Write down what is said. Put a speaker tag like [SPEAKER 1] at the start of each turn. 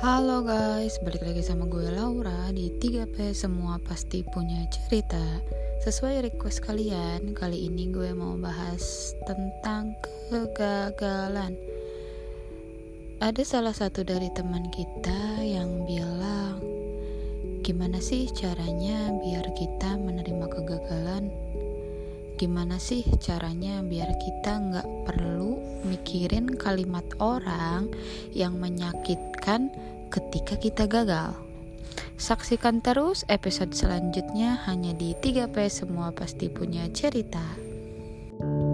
[SPEAKER 1] Halo guys, balik lagi sama gue Laura di 3P Semua Pasti Punya Cerita Sesuai request kalian, kali ini gue mau bahas tentang kegagalan Ada salah satu dari teman kita yang bilang Gimana sih caranya biar kita menerima kegagalan? Gimana sih caranya biar kita nggak perlu mikirin kalimat orang yang menyakitkan ketika kita gagal. Saksikan terus episode selanjutnya hanya di 3P Semua Pasti Punya Cerita. thank you